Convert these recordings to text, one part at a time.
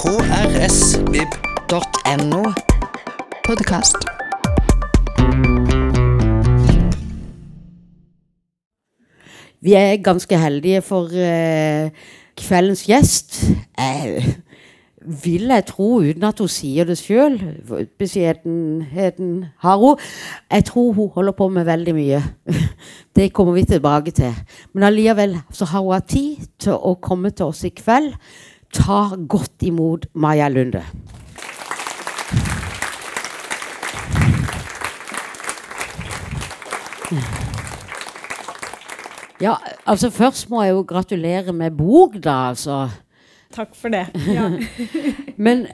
krsvib.no. Podkast. Vi er ganske heldige for eh, kveldens gjest. Eh, vil jeg tro, uten at hun sier det sjøl, beskjedenheten har hun. Jeg tror hun holder på med veldig mye. Det kommer vi tilbake til. Men allikevel så har hun hatt tid til å komme til oss i kveld. Ta godt imot Maja Lunde. Ja, altså Først må jeg jo gratulere med bok, da. altså. Takk for det. Ja. Men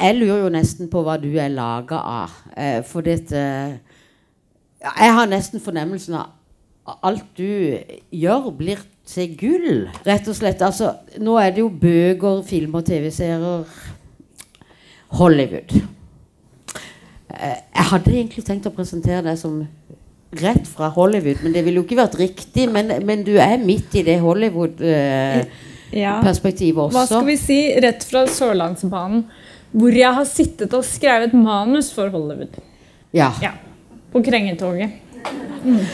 jeg lurer jo nesten på hva du er laga av. Eh, for dette Jeg har nesten fornemmelsen av alt du gjør, blir til gull, rett og slett. Altså, nå er det jo bøker, filmer, TV-serier Hollywood. Eh, jeg hadde egentlig tenkt å presentere deg som rett fra Hollywood, men det ville jo ikke vært riktig. Men, men du er midt i det Hollywood-perspektivet ja. også. Hva skal vi si? Rett fra Sørlandsbanen. Hvor jeg har sittet og skrevet manus for Hollywood. Ja. ja. På Krengetoget. Mm.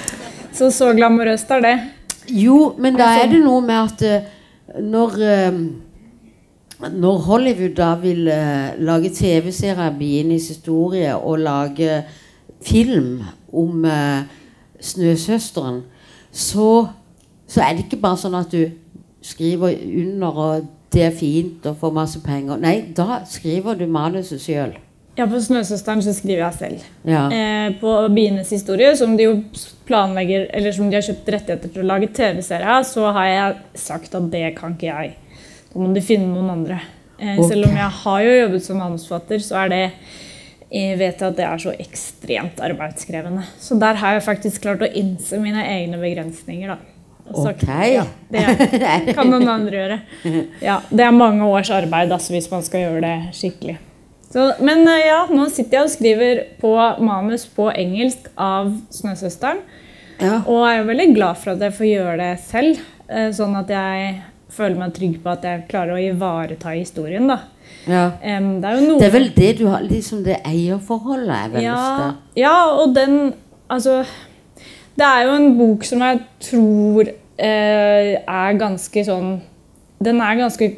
Så så glamorøst er det. Jo, men da er det noe med at uh, når uh, Når Hollywood da vil uh, lage TV-serier, Bienis historie, og lage film om Snøsøsteren, så, så er det ikke bare sånn at du skriver under og det er fint og får masse penger. Nei, da skriver du manuset sjøl. Ja, på 'Snøsøsteren' så skriver jeg selv. Ja. Eh, på 'Bienes historie', som de jo planlegger, eller som de har kjøpt rettigheter til å lage TV-serie av, så har jeg sagt at det kan ikke jeg. Da må de finne noen andre. Eh, okay. Selv om jeg har jo jobbet som manusforfatter, så er det jeg vet at det er så ekstremt arbeidskrevende. Så der har jeg faktisk klart å innse mine egne begrensninger. da. Ok. Ja, det kan noen andre gjøre. Ja, det er mange års arbeid altså, hvis man skal gjøre det skikkelig. Så, men eh, ja, nå sitter jeg og skriver på manus på engelsk av 'Snøsøsteren'. Ja. Og jeg er veldig glad for at jeg får gjøre det selv, eh, sånn at jeg føler meg trygg på at jeg klarer å ivareta historien. da. Ja. Um, det, er noe... det er vel det du har liksom det eierforholdet er vel ja, ja, og den Altså Det er jo en bok som jeg tror eh, er ganske sånn Den er ganske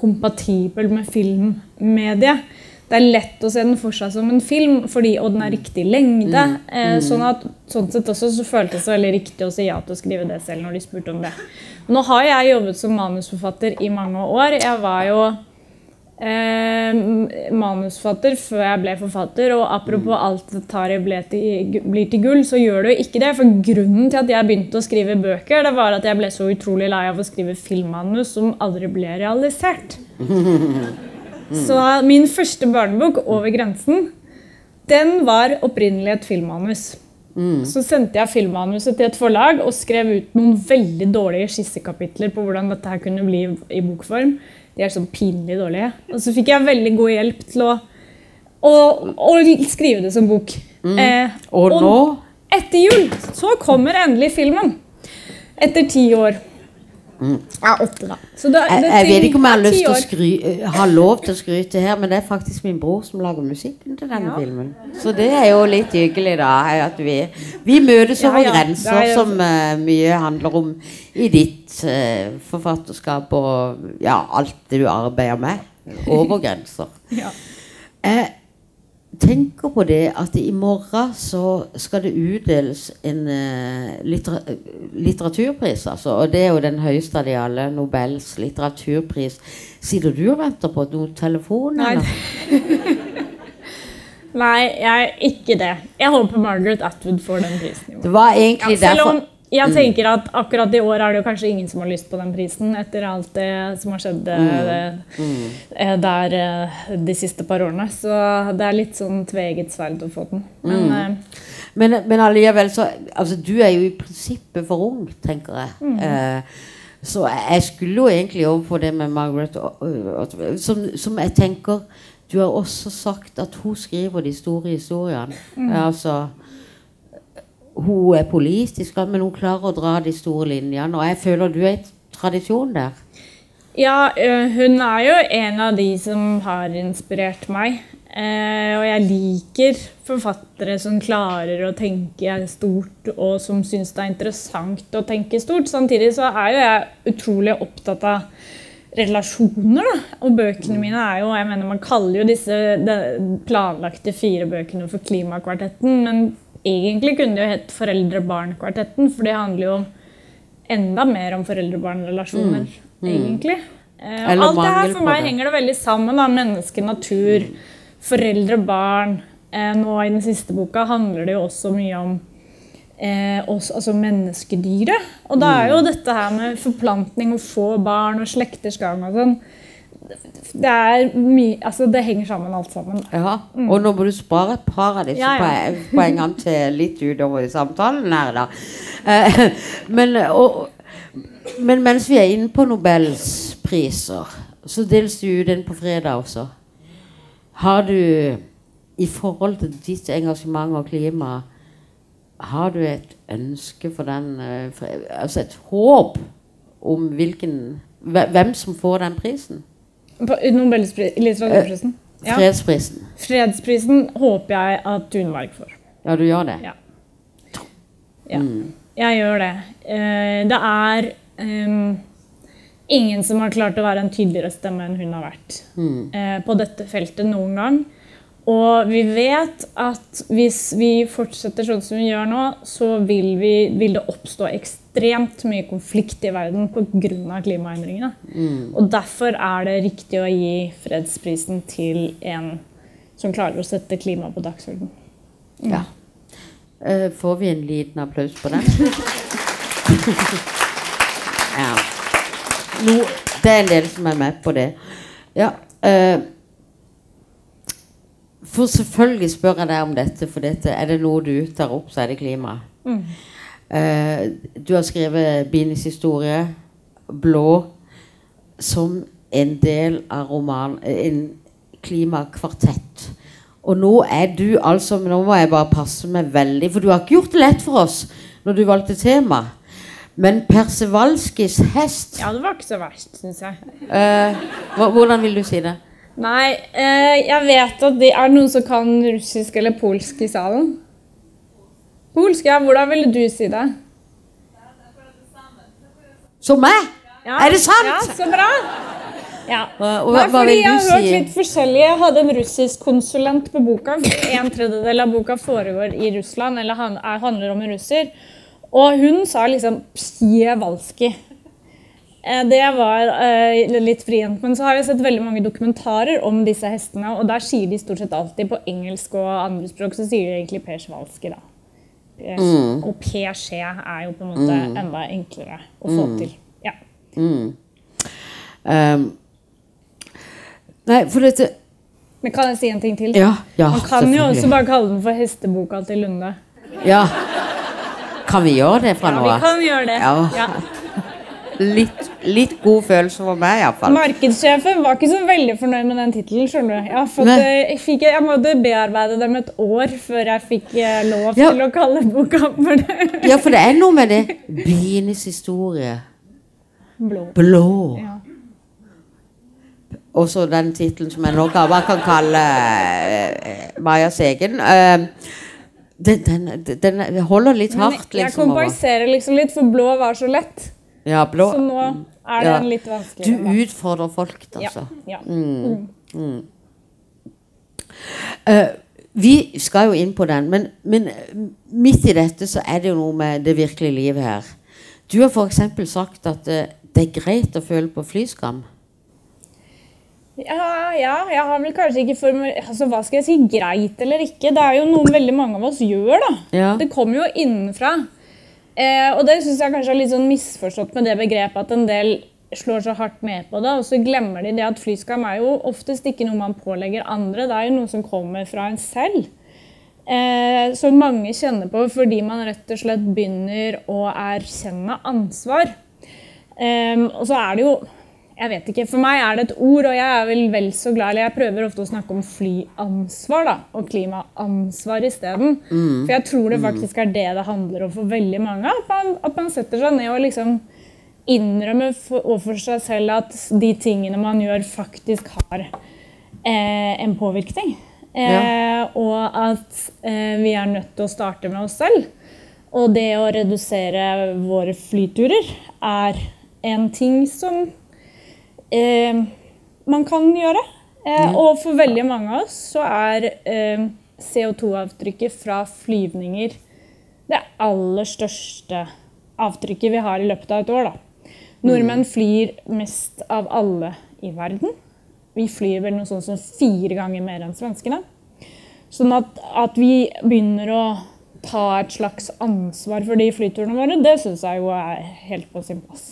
kompatibel med filmmediet. Det er lett å se den for seg som en film, fordi, og den er riktig lengde. Mm. Eh, sånn at sånn sett også så føltes det veldig riktig å si ja til å skrive det selv når de spurte om det. Nå har jeg jobbet som manusforfatter i mange år. Jeg var jo eh, manusforfatter før jeg ble forfatter. Og apropos alt tar til, blir til gull, så gjør det jo ikke det. For grunnen til at jeg begynte å skrive bøker, det var at jeg ble så utrolig lei av å skrive filmmanus som aldri ble realisert. Så min første barnebok, 'Over grensen', den var opprinnelig et filmmanus. Mm. Så sendte jeg filmmanuset til et forlag og skrev ut noen veldig dårlige skissekapitler på hvordan dette her kunne bli i bokform. De er sånn pinlig dårlige. Og så fikk jeg veldig god hjelp til å, å, å skrive det som bok. Mm. Eh, og, og nå? Etter jul så kommer endelig filmen. Etter ti år. Mm. Ja, åtte, da. Da, jeg, jeg vet ikke om jeg har, lyst til å skry, har lov til å skryte her, men det er faktisk min bror som lager musikken til denne ja. filmen. Så det er jo litt hyggelig, da. At vi, vi møtes over ja, grenser, jo... som uh, mye handler om i ditt uh, forfatterskap og ja, alt det du arbeider med. Over grenser. ja. uh, tenker på det at i morgen så skal det utdeles en uh, littera litteraturpris. Altså, og det er jo den høyeste av de alle. Nobels litteraturpris. Sitter du og venter på noen telefon? Nei. Nei, jeg er ikke det. Jeg håper Margaret Atwood får den prisen. Det var egentlig ja, derfor jeg mm. tenker at akkurat i år er det kanskje ingen som har lyst på den prisen, etter alt det som har skjedd mm. Mm. Eh, der eh, de siste par årene. Så det er litt sånn tveegget sverd å få den. Men, mm. eh, men, men alligevel så altså, Du er jo i prinsippet for ung, tenker jeg. Mm. Eh, så jeg skulle jo egentlig over på det med Margaret som, som, jeg tenker Du har også sagt at hun skriver de store historiene. Mm. Altså hun er politisk, men hun klarer å dra de store linjene. Og jeg føler du er i tradisjon der. Ja, hun er jo en av de som har inspirert meg. Eh, og jeg liker forfattere som klarer å tenke stort, og som syns det er interessant å tenke stort. Samtidig så er jo jeg utrolig opptatt av relasjoner, da. Og bøkene mine er jo jeg mener Man kaller jo disse planlagte fire bøkene for Klimakvartetten, men egentlig kunne det jo hett Foreldre-barn-kvartetten, for det handler jo enda mer om foreldre-barn-relasjoner, egentlig. Eh, alt det her for meg henger det veldig sammen. da, Menneske, natur, foreldre, barn. Eh, nå i den siste boka handler det jo også mye om eh, oss, altså menneskedyret. Og da er jo dette her med forplantning og få barn og slekters gang og sånn Det er mye Altså, det henger sammen alt sammen. Ja, og nå må du spare et par av disse Ja, ja. poengene til litt utover i samtalen her, da. Eh, men, og, men mens vi er inne på Nobels priser, så deles du ut en på fredag også. Har du, i forhold til ditt engasjement og klima, har du et ønske for den eh, for, Altså et håp om hvilken Hvem som får den prisen? Litteraturprisen. Ja. Fredsprisen. Fredsprisen håper jeg at Thunberg får. Ja, du gjør det? Ja. Ja, jeg gjør det. Eh, Det er um, ingen som har klart å være en tydeligere stemme enn hun har vært mm. på dette feltet noen gang. Og vi vet at hvis vi fortsetter sånn som vi gjør nå, så vil, vi, vil det oppstå ekstremt mye konflikt i verden pga. klimaendringene. Og derfor er det riktig å gi fredsprisen til en som klarer å sette klima på dagsordenen. Ja. Eh, får vi en liten applaus på den? ja. Nå, det er en del som er med på det. Ja. eh, for selvfølgelig spør jeg deg om dette, for dette, er det noe du tar opp, så er det klima. Eh, du har skrevet Binis historie, 'Blå', som en del av roman, en klimakvartett. Og nå er du altså Nå må jeg bare passe meg veldig, for du har ikke gjort det lett for oss når du valgte tema. Men Persevalskis hest Ja, det var ikke så verst, syns jeg. Uh, Hvordan vil du si det? Nei, eh, jeg vet at det er noen som kan russisk eller polsk i salen. Polsk, ja. Hvordan ville du si det? Som meg? Ja. Er det sant? Ja, så bra. Ja. Hva- hva, hva- vil fordi si? jeg har hørt litt forskjellig. Jeg hadde en russisk konsulent på boka. En tredjedel av boka foregår i Russland, eller er, handler om en russer. Og hun sa liksom Pjevalski. Eh, Det var eh, litt vrient. Men så har jeg sett veldig mange dokumentarer om disse hestene, og der sier de stort sett alltid på engelsk og andre språk så sier de egentlig Persjvalski, da. Mm. Og PSG er jo på en måte enda enklere å få Mm. til. Ja. Um, nei, for dette Men kan jeg si en ting til? Ja, ja Man kan jo også bare kalle den for hesteboka til Lunde. Ja. Kan vi gjøre det fra Ja, nå vi kan gjøre det. Ja. Litt, litt god følelse for meg, iallfall. Markedssjefen var ikke så veldig fornøyd med den tittelen. skjønner du. Jeg, fått, eh, jeg, fikk, jeg måtte bearbeide dem et år før jeg fikk eh, lov Ja. til å kalle boka for det. Ja, for det er noe med det. Bienes historie. Blå. Blå. Ja. Og så den tittelen som jeg nå kan, bare kan kalle uh, Majas egen. Uh, den, den, den holder litt hardt, liksom. jeg kompenserer liksom litt, for blå var så lett. Ja, blå. Så nå er Ja. den litt vanskeligere. Du utfordrer folk, altså. Ja. ja. Eh, vi skal jo inn på den, men, men eh, midt i dette så er det jo noe med det virkelige livet her. Du har f.eks. sagt at eh, det er greit å føle på flyskam. Ja, ja, jeg har vel kanskje ikke formel... Altså, hva skal jeg si? Greit eller ikke? Det er jo noe veldig mange av oss gjør, da. Ja. Det kommer jo innenfra. Eh, og det syns jeg kanskje er litt sånn misforstått med det begrepet at en del slår så hardt med på det, og så glemmer de det at flyskam er jo oftest ikke noe man pålegger andre, det er jo noe som kommer fra en selv. Eh, som mange kjenner på fordi man rett og slett begynner å erkjenne ansvar. Eh, og så er det jo jeg vet ikke, For meg er det et ord, og jeg er vel vel så glad eller Jeg prøver ofte å snakke om flyansvar da, og klimaansvar isteden. For jeg tror det faktisk er det det handler om for veldig mange. At man, at man setter seg ned og liksom innrømmer for, overfor seg selv at de tingene man gjør, faktisk har eh, en påvirkning. Eh, Og at eh, vi er nødt til å starte med oss selv. Og det å redusere våre flyturer er en ting som eh, man kan gjøre. Eh, Og for veldig mange av oss så er eh, CO2-avtrykket fra flyvninger det aller største avtrykket vi har i løpet av et år. Da. Nordmenn flyr mest av alle i verden. Vi flyr vel noe sånt som fire ganger mer enn svenskene. Sånn at, at vi begynner å ta et slags ansvar for de flyturene våre, det syns jeg jo er helt på sin plass.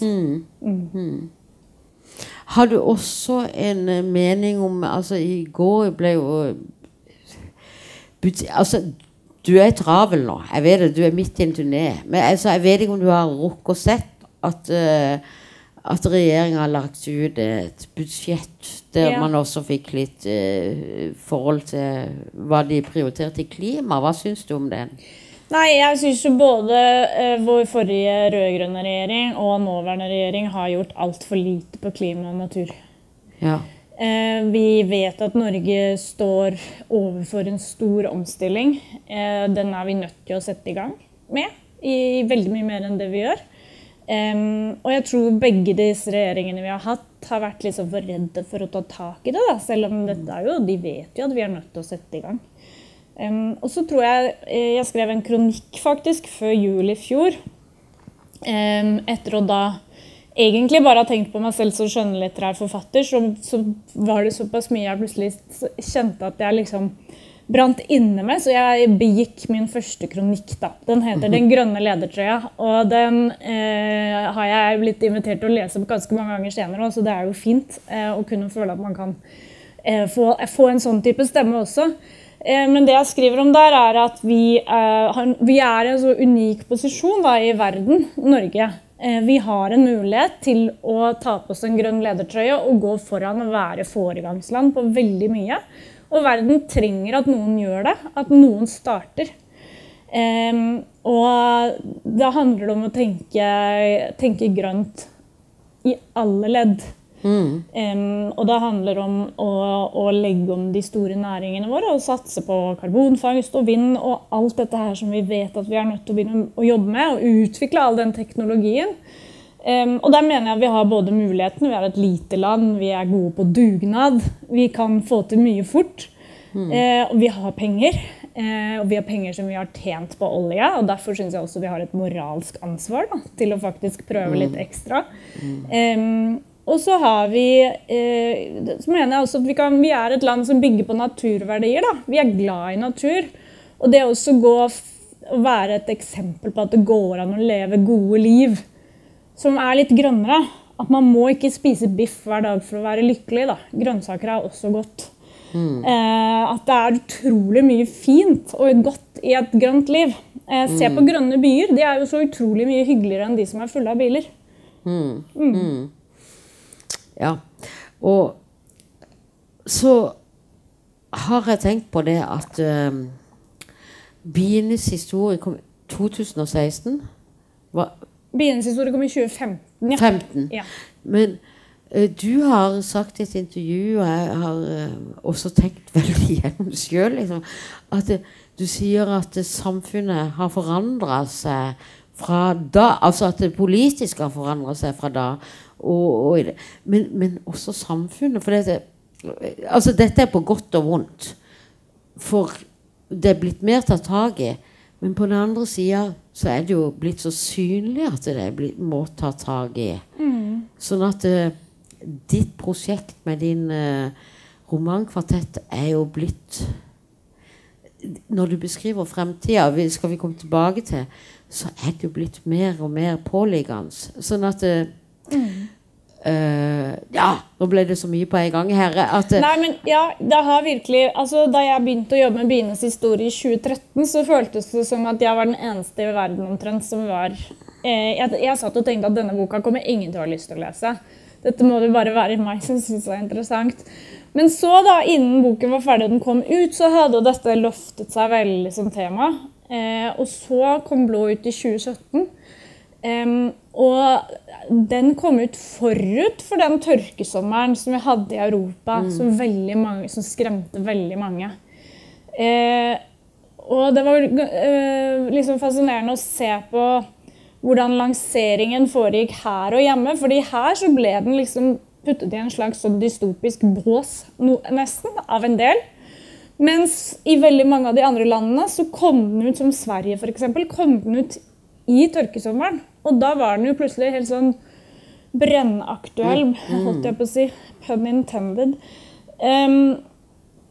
Har du også en eh, mening om Altså, i går ble jo Altså, du er travel nå. Jeg vet det, du er midt i en turné. Men altså, jeg vet ikke om du har rukket og sett at uh, at regjeringa har lagt ut et budsjett der Ja. man også fikk litt uh, forhold til hva de prioriterte i klima. Hva syns du om den? Nei, jeg syns jo både eh, vår forrige rød-grønne regjering og nåværende regjering har gjort altfor lite på klima og natur. Ja. Eh, vi vet at Norge står overfor en stor omstilling. Eh, den er vi nødt til å sette i gang med, i veldig mye mer enn det vi gjør. Og jeg tror begge disse regjeringene vi har hatt, har vært liksom for redde for å ta tak i det. Da. Selv om dette er jo, de vet jo at vi er nødt til å sette i gang. Em, og så tror jeg eh, jeg skrev en kronikk faktisk før jul i fjor. Um, etter å da egentlig bare ha tenkt på meg selv som skjønnlitterær forfatter, så, så var det såpass mye jeg plutselig kjente at jeg liksom brant inne med, så jeg begikk min første kronikk. da. Den heter 'Den grønne ledertrøya', og den eh, har jeg blitt invitert til å lese ganske mange ganger senere, så det er jo fint eh, å kunne føle at man kan eh, få, få en sånn type stemme også. Eh, Men det jeg skriver om der, er at vi, eh, vi er i en så unik posisjon da, i verden, Norge. Eh, Vi har en mulighet til å ta på oss en grønn ledertrøye og gå foran og være foregangsland på veldig mye. Og verden trenger at noen gjør det, at noen starter. Og da handler det om å tenke, tenke grønt i alle ledd. Em, og det handler om å, å legge om de store næringene våre og satse på karbonfangst og vind og alt dette her som vi vet at vi er nødt til å begynne å jobbe med, og utvikle all den teknologien. Um, og der mener jeg vi har både mulighetene, vi er et lite land, vi er gode på dugnad, vi kan få til mye fort. Eh, og vi har penger, Uh, og vi har penger som vi har tjent på olje. Og derfor syns jeg også vi har et moralsk ansvar da, til å faktisk prøve litt ekstra. Em, og så har vi eh, så mener jeg også at vi, kan, vi er et land som bygger på naturverdier. Da. Vi er glad i natur. Og det også gå, å være et eksempel på at det går an å leve gode liv som er litt grønnere. At man må ikke spise biff hver dag for å være lykkelig. Da. Grønnsaker er også godt. Eh, at det er utrolig mye fint og godt i et grønt liv. Eh, se på grønne byer. De er jo så utrolig mye hyggeligere enn de som er fulle av biler. Ja. Og så har jeg tenkt på det at uh, bienes historie kom i 2016. Var Bienes historie kom i 2015. Ja. 15. Ja. Men uh, du har sagt i et intervju, og jeg har uh, også tenkt veldig gjennom sjøl, liksom, at du sier at samfunnet har forandra seg fra da. Altså at det politiske har forandra seg fra da. Og, og, men, men også samfunnet. For dette, altså dette er på godt og vondt. For det er blitt mer tatt tak i. Men på den andre sida så er det jo blitt så synlig at det er blitt, må ta tak i. Sånn at uh, ditt prosjekt med din uh, romankvartett er jo blitt Når du beskriver fremtida, skal vi komme tilbake til, så er det jo blitt mer og mer påliggende. Sånn at eh, Ja, nå ble det så mye på en gang her. At, eh, Nei, men ja, det har virkelig altså, Da jeg begynte å jobbe med Bienes historie i 2013, så føltes det som at jeg var den eneste i verden omtrent som var eh, jeg, jeg satt og tenkte at denne boka kommer ingen til å ha lyst til å lese. Dette må det bare være meg som syns er interessant. Men så, da, innen boken var ferdig og den kom ut, så hadde jo dette løftet seg veldig som tema. Eh, og så kom Blå ut i 2017. Em, Og den kom ut forut for den tørkesommeren som vi hadde i Europa, som, veldig mange, som skremte veldig mange. Eh, og det var eh, liksom fascinerende å se på hvordan lanseringen foregikk her og hjemme. fordi her så ble den liksom puttet i en slags sånn dystopisk bås, no, nesten, av en del. Mens i veldig mange av de andre landene så kom den ut, som Sverige f.eks., kom den ut i tørkesommeren. Og da var den jo plutselig helt sånn brennaktuell, holdt jeg på å si. Pun intended. Um,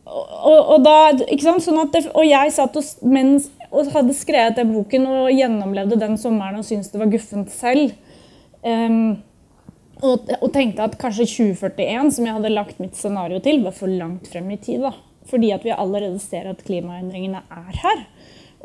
og, og, da, ikke sant? Sånn det, og jeg satt og, mens, og hadde skrevet den boken og gjennomlevde den sommeren og syntes det var guffent selv. Um, og, og, tenkte at kanskje 2041, som jeg hadde lagt mitt scenario til, var for langt frem i tid. da. Fordi at vi allerede ser at klimaendringene er her.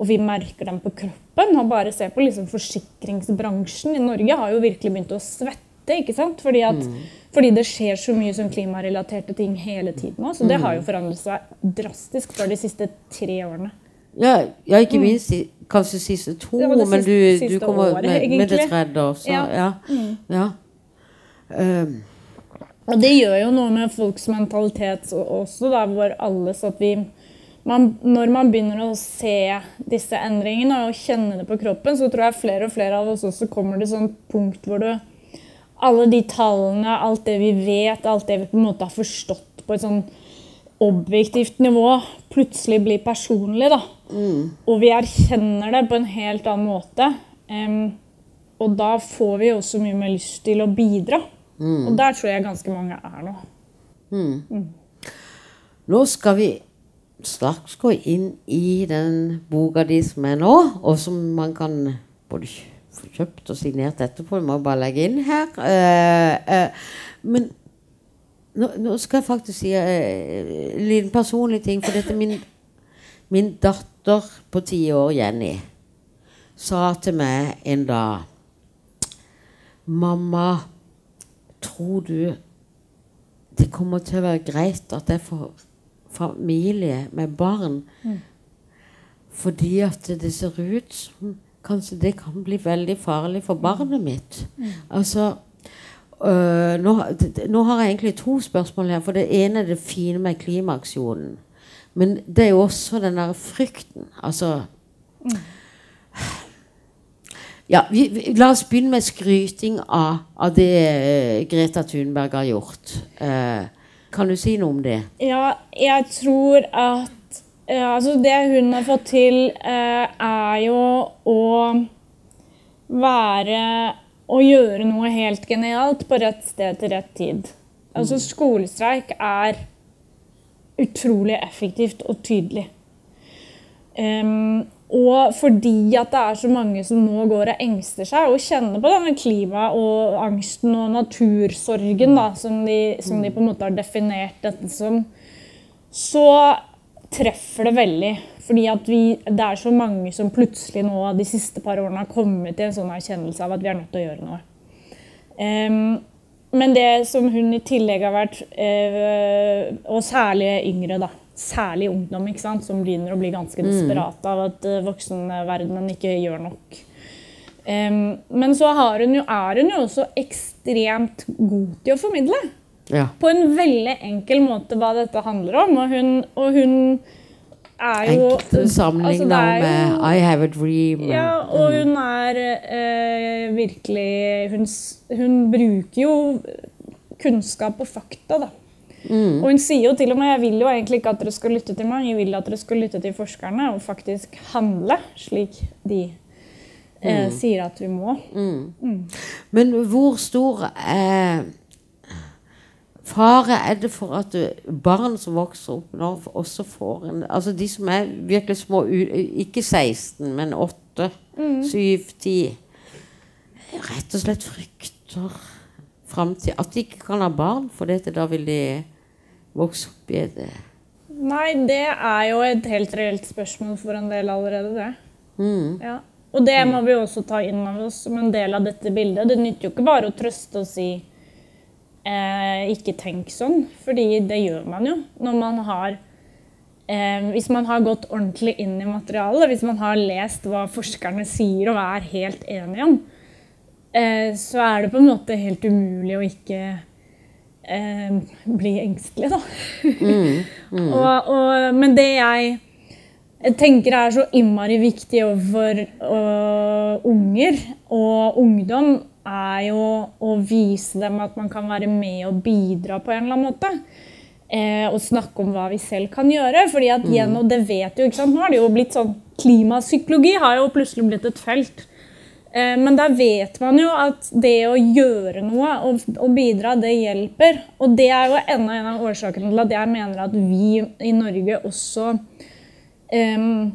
Og vi merker dem på kroppen. og Bare se på liksom forsikringsbransjen i Norge har jo virkelig begynt å svette. ikke sant? Fordi, at, mm. fordi det skjer så mye som klimarelaterte ting hele tiden nå. Så det har jo mm. forandret seg drastisk for de siste tre årene. Ja, ja ikke mm. minst mm. kanskje siste to, siste, men du, du kommer året, med, med, det tredje også. Ja. ja. Mm. ja. Um. Og det gjør jo noe med folks mentalitet også, da, hvor alle så at vi man, når man begynner å se disse endringene og kjenne det på kroppen, så tror jeg flere og flere av oss også kommer til sånn punkt hvor du Alle de tallene, alt det vi vet, alt det vi på en måte har forstått på et sånn objektivt nivå, plutselig blir personlig. da. Mm. Og vi erkjenner det på en helt annen måte. Um, og da får vi også mye mer lyst til å bidra. Mm. Og der tror jeg ganske mange er nå. Mm. mm. Nå skal vi straks gå inn i den boka di som er nå, og som man kan både få kjøpt og signert etterpå. Du må bare legge inn her. Uh, uh, men nå, skal jeg faktisk si uh, en liten personlig ting. For dette min, min datter på ti år, Jenny, sa til meg en dag Mamma, tror du det kommer til å være greit at jeg får familie med barn? Mm. Fordi at det ser ut som kanskje det kan bli veldig farlig for barnet mitt. Mm. Altså øh, nå, nå, har jeg egentlig to spørsmål her. For det ene er det fine med klimaaksjonen. Men det er jo også den der frykten. Altså mm. Ja, vi, vi, La oss begynne med skryting av, av det uh, Greta Thunberg har gjort. Uh, kan du si noe om det? Ja, jeg tror at ja, altså Det hun har fått til, er jo å være Å gjøre noe helt genialt på rett sted til rett tid. Altså mm. Skolestreik er utrolig effektivt og tydelig. Um, og fordi at det er så mange som nå går og engster seg og kjenner på denne klima- og angsten og natursorgen, da, som, de, som de på en måte har definert dette som, så treffer det veldig. Fordi at vi, det er så mange som plutselig nå de siste par årene har kommet til en sånn erkjennelse av at vi er nødt til å gjøre noe. Um, men det som hun i tillegg har vært, uh, og særlig yngre, da, særlig ungdom, ikke sant, som begynner å bli ganske mm. desperate av at uh, voksenverdenen ikke gjør nok. Um, men så hun jo, er hun jo også ekstremt god til å formidle. Ja. På en veldig enkel måte hva dette handler om. Og hun, og hun er jo Enkelt sammenligna altså med I Have a Dream. Ja, og mm. hun er uh, virkelig hun, hun bruker jo kunnskap og fakta, da. Mm. Og hun sier jo til og med jeg vil jo egentlig ikke at dere skal lytte til meg, jeg vil at dere skal lytte til forskerne og faktisk handle slik de eh, mm. sier at vi må. Mm. mm. Men hvor stor eh, fare er det for at barn som vokser opp nå, også får en Altså de som er virkelig små, ikke 16, men 8, 7, 10 Rett og slett frykter framtida. At de ikke kan ha barn, for dette, da vil de vokse opp i det? Nei, det er jo et helt reelt spørsmål for en del allerede, det. Mm. Ja. Og det må vi også ta inn over oss som en del av dette bildet. Det nytter jo ikke bare å trøste og si eh, 'ikke tenk sånn', fordi det gjør man jo når man har eh, Hvis man har gått ordentlig inn i materialet, hvis man har lest hva forskerne sier og er helt enige om, eh, så er det på en måte helt umulig å ikke eh, bli engstelig, da. og, og, men det jeg jeg tenker er så innmari viktig overfor uh, unger og ungdom, er jo å vise dem at man kan være med og bidra på en eller annen måte. Eh, og snakke om hva vi selv kan gjøre. fordi at gjennom, det vet jo, ikke sant, Nå har det jo blitt sånn Klimapsykologi har jo plutselig blitt et felt. Eh, men der vet man jo at det å gjøre noe og, og bidra, det hjelper. Og det er jo enda en av årsakene til at jeg mener at vi i Norge også um,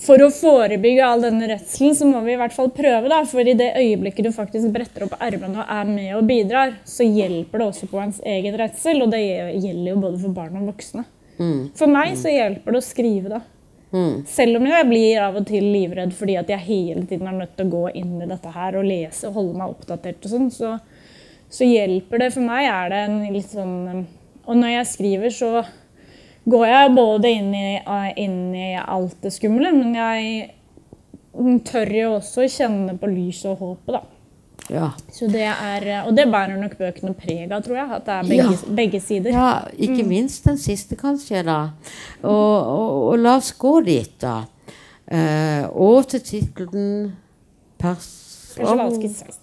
for å forebygge all denne redselen, så må vi i hvert fall prøve. da, For i det øyeblikket du faktisk bretter opp ermene og er med og bidrar, så hjelper det også på ens egen redsel. Og det gjelder jo både for barn og voksne. For meg så hjelper det å skrive det. Selv om jeg blir av og til livredd fordi at jeg hele tiden er nødt til å gå inn i dette her og lese og holde meg oppdatert, og sånn, så, så hjelper det. For meg er det en litt sånn Og når jeg skriver, så går jeg både inn i, inn i alt det skumle, men jeg tør jo også kjenne på lyset og håpet, da. Ja. Så det er, og det bærer nok bøkene preg av, tror jeg. At det er begge, Ja. begge sider. ja, ikke minst den siste, kanskje, da. Og, og, og la oss gå dit, da. Eh, og til tittelen Pers...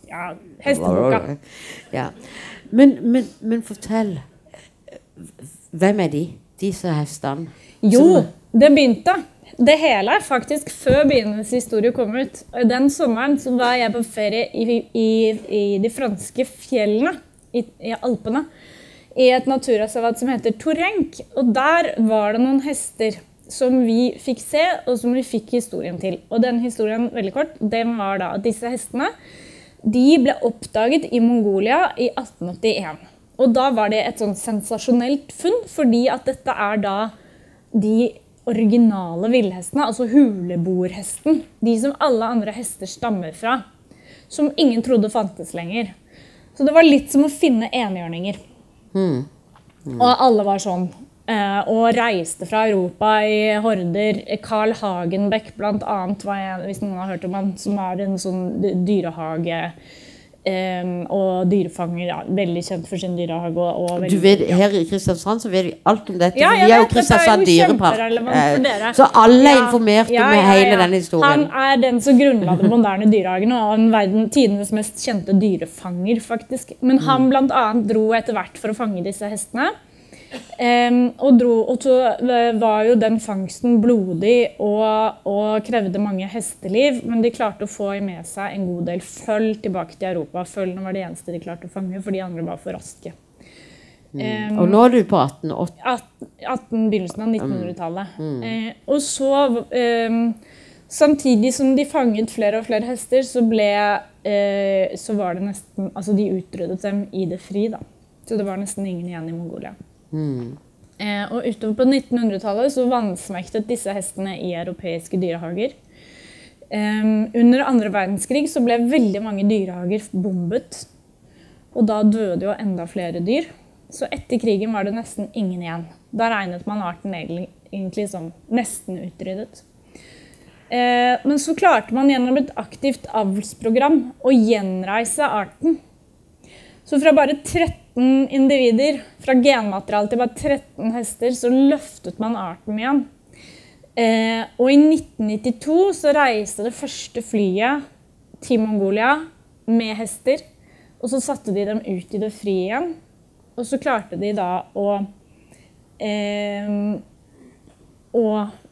Ja, hesteboka. Ja. Men, men, men fortell. Hvem er de, disse hestene? Jo, det begynte. Det hele er faktisk før Bienes historie kom ut. Den sommeren så var jeg på ferie i, i, i de franske fjellene, i, i Alpene, i et naturreservat som heter Torenk, Og der var det noen hester som vi fikk se, og som vi fikk historien til. Og den historien, veldig kort, den var da at disse hestene de ble oppdaget i Mongolia i 1881. Og da var det et sånn sensasjonelt funn, fordi at dette er da de originale villhestene, altså huleboerhesten. De som alle andre hester stammer fra. Som ingen trodde fantes lenger. Så det var litt som å finne enhjørninger. Og alle var sånn. eh, og reiste fra Europa i horder. Carl Hagenbeck blant en, hvis noen har hørt om han, som er en sånn dy- dyrehage eh, og dyrefanger. Ja, veldig kjent for sin dyrehage. Og, og Du vet, Her i Kristiansand så vet vi alt om dette. Ja, vi er jo Kristiansand dyrepark. Eh. Så alle er Ja, informert ja, ja, hele denne historien. Han er den som grunnla den moderne dyrehagen og en verden tidenes mest kjente dyrefanger, faktisk. Men Mm. han blant annet dro etter hvert for å fange disse hestene. Em, og, dro, og så eh, var jo den fangsten blodig og, og krevde mange hesteliv, men de klarte å få med seg en god del føll tilbake til Europa. Følgene var det eneste de klarte å fange, for de andre var for raske. Em, Og nå er du på 1880. 18, 18 begynnelsen av 1900-tallet. Eh, og så um, Samtidig som de fanget flere og flere hester, så ble uh, Så var det nesten Altså, de utryddet dem i det fri, da. Så det var nesten ingen igjen i Mongolia. Eh, og utover på 1900-tallet så vansmektet disse hestene i europeiske dyrehager. Eh, under andre verdenskrig så ble veldig mange dyrehager bombet. Og da døde jo enda flere dyr. Så etter krigen var det nesten ingen igjen. Da regnet man arten egentlig, som nesten utryddet. Eh, men så klarte man gjennom et aktivt avlsprogram å gjenreise arten. Så fra bare 13 individer, fra genmateriale til bare 13 hester, så løftet man arten igjen. Eh, og i 1992 så reiste det første flyet til Mongolia med hester. Og så satte de dem ut i det frie igjen. Og så klarte de da å eh, å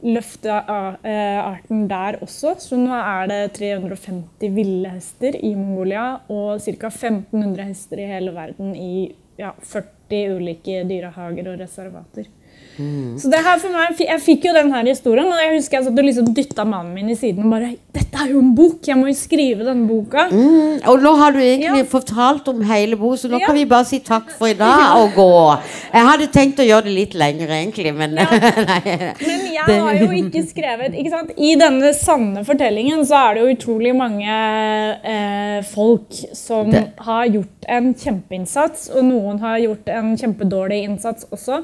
løfte eh, arten der også. Så nå er det 350 ville hester i Mongolia og ca. 1500 hester i hele verden i ja, 40 ulike dyrehager og reservater. Så det her for meg, Jeg fikk jo den her historien, og jeg husker jeg satt og liksom dytta mannen min i siden og bare Dette er jo en bok! Jeg må jo skrive denne boka. Mm, og nå har du egentlig Ja. fortalt om hele boka, så nå Ja. kan vi bare si takk for i dag og gå. Jeg hadde tenkt å gjøre det litt lenger, egentlig, men nei. Men jeg har jo ikke skrevet ikke sant? I denne sanne fortellingen så er det jo utrolig mange eh, folk som Det- har gjort en kjempeinnsats, og noen har gjort en kjempedårlig innsats også.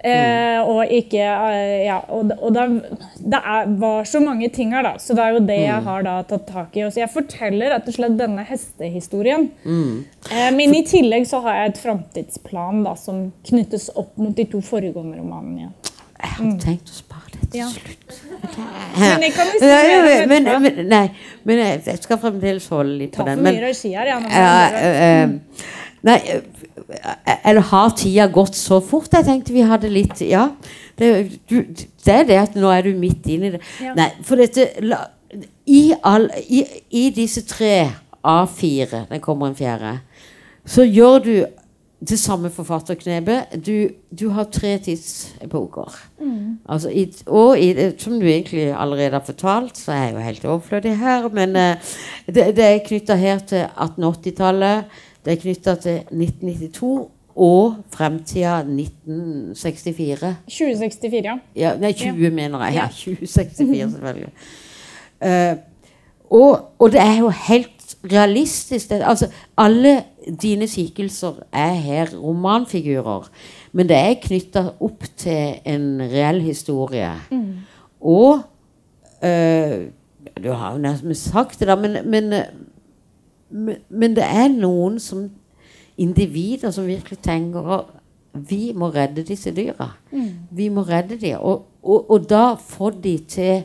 Eh, og ikke eh, Ja, og, og det, det er, var så mange ting her, da. Så det er jo det jeg har da tatt tak i. Og så jeg forteller rett og slett denne hestehistorien. Eh, men i tillegg så har jeg et framtidsplan da, som knyttes opp mot de to foregående romanene igjen. Jeg hadde tenkt å spare det til Ja. slutt. Men jeg kan jo si men, men, nei, men jeg jeg skal fremdeles holde litt på den. den. Men, mye regi her, ja. Nei, eh, eller har tida gått så fort? Jeg tenkte vi hadde litt Ja. Det, du, det er det at nå er du midt inne i det. Ja. Nei, for dette i, all, i, I disse tre A4, det kommer en fjerde, så gjør du det samme forfatterknepet. Du, du har tre tidsepoker. Altså, i, og i, som du egentlig allerede har fortalt, så er jeg jo helt overflødig her, men eh, det, det er knytta her til 1880-tallet. Det er knytta til 1992 og fremtida 1964. 2064, ja. Ja, nei, 20 mener jeg. Ja, Ja. 2064, selvfølgelig. Uh, og, og det er jo helt realistisk. Det, altså, alle dine skikkelser er her romanfigurer. Men det er knytta opp til en reell historie. Og uh, Du har jo nesten sagt det, da, men, men, eh, men, det er noen som individer som virkelig tenker at vi må redde disse dyra. Vi må redde dem. Og, og, og da får de til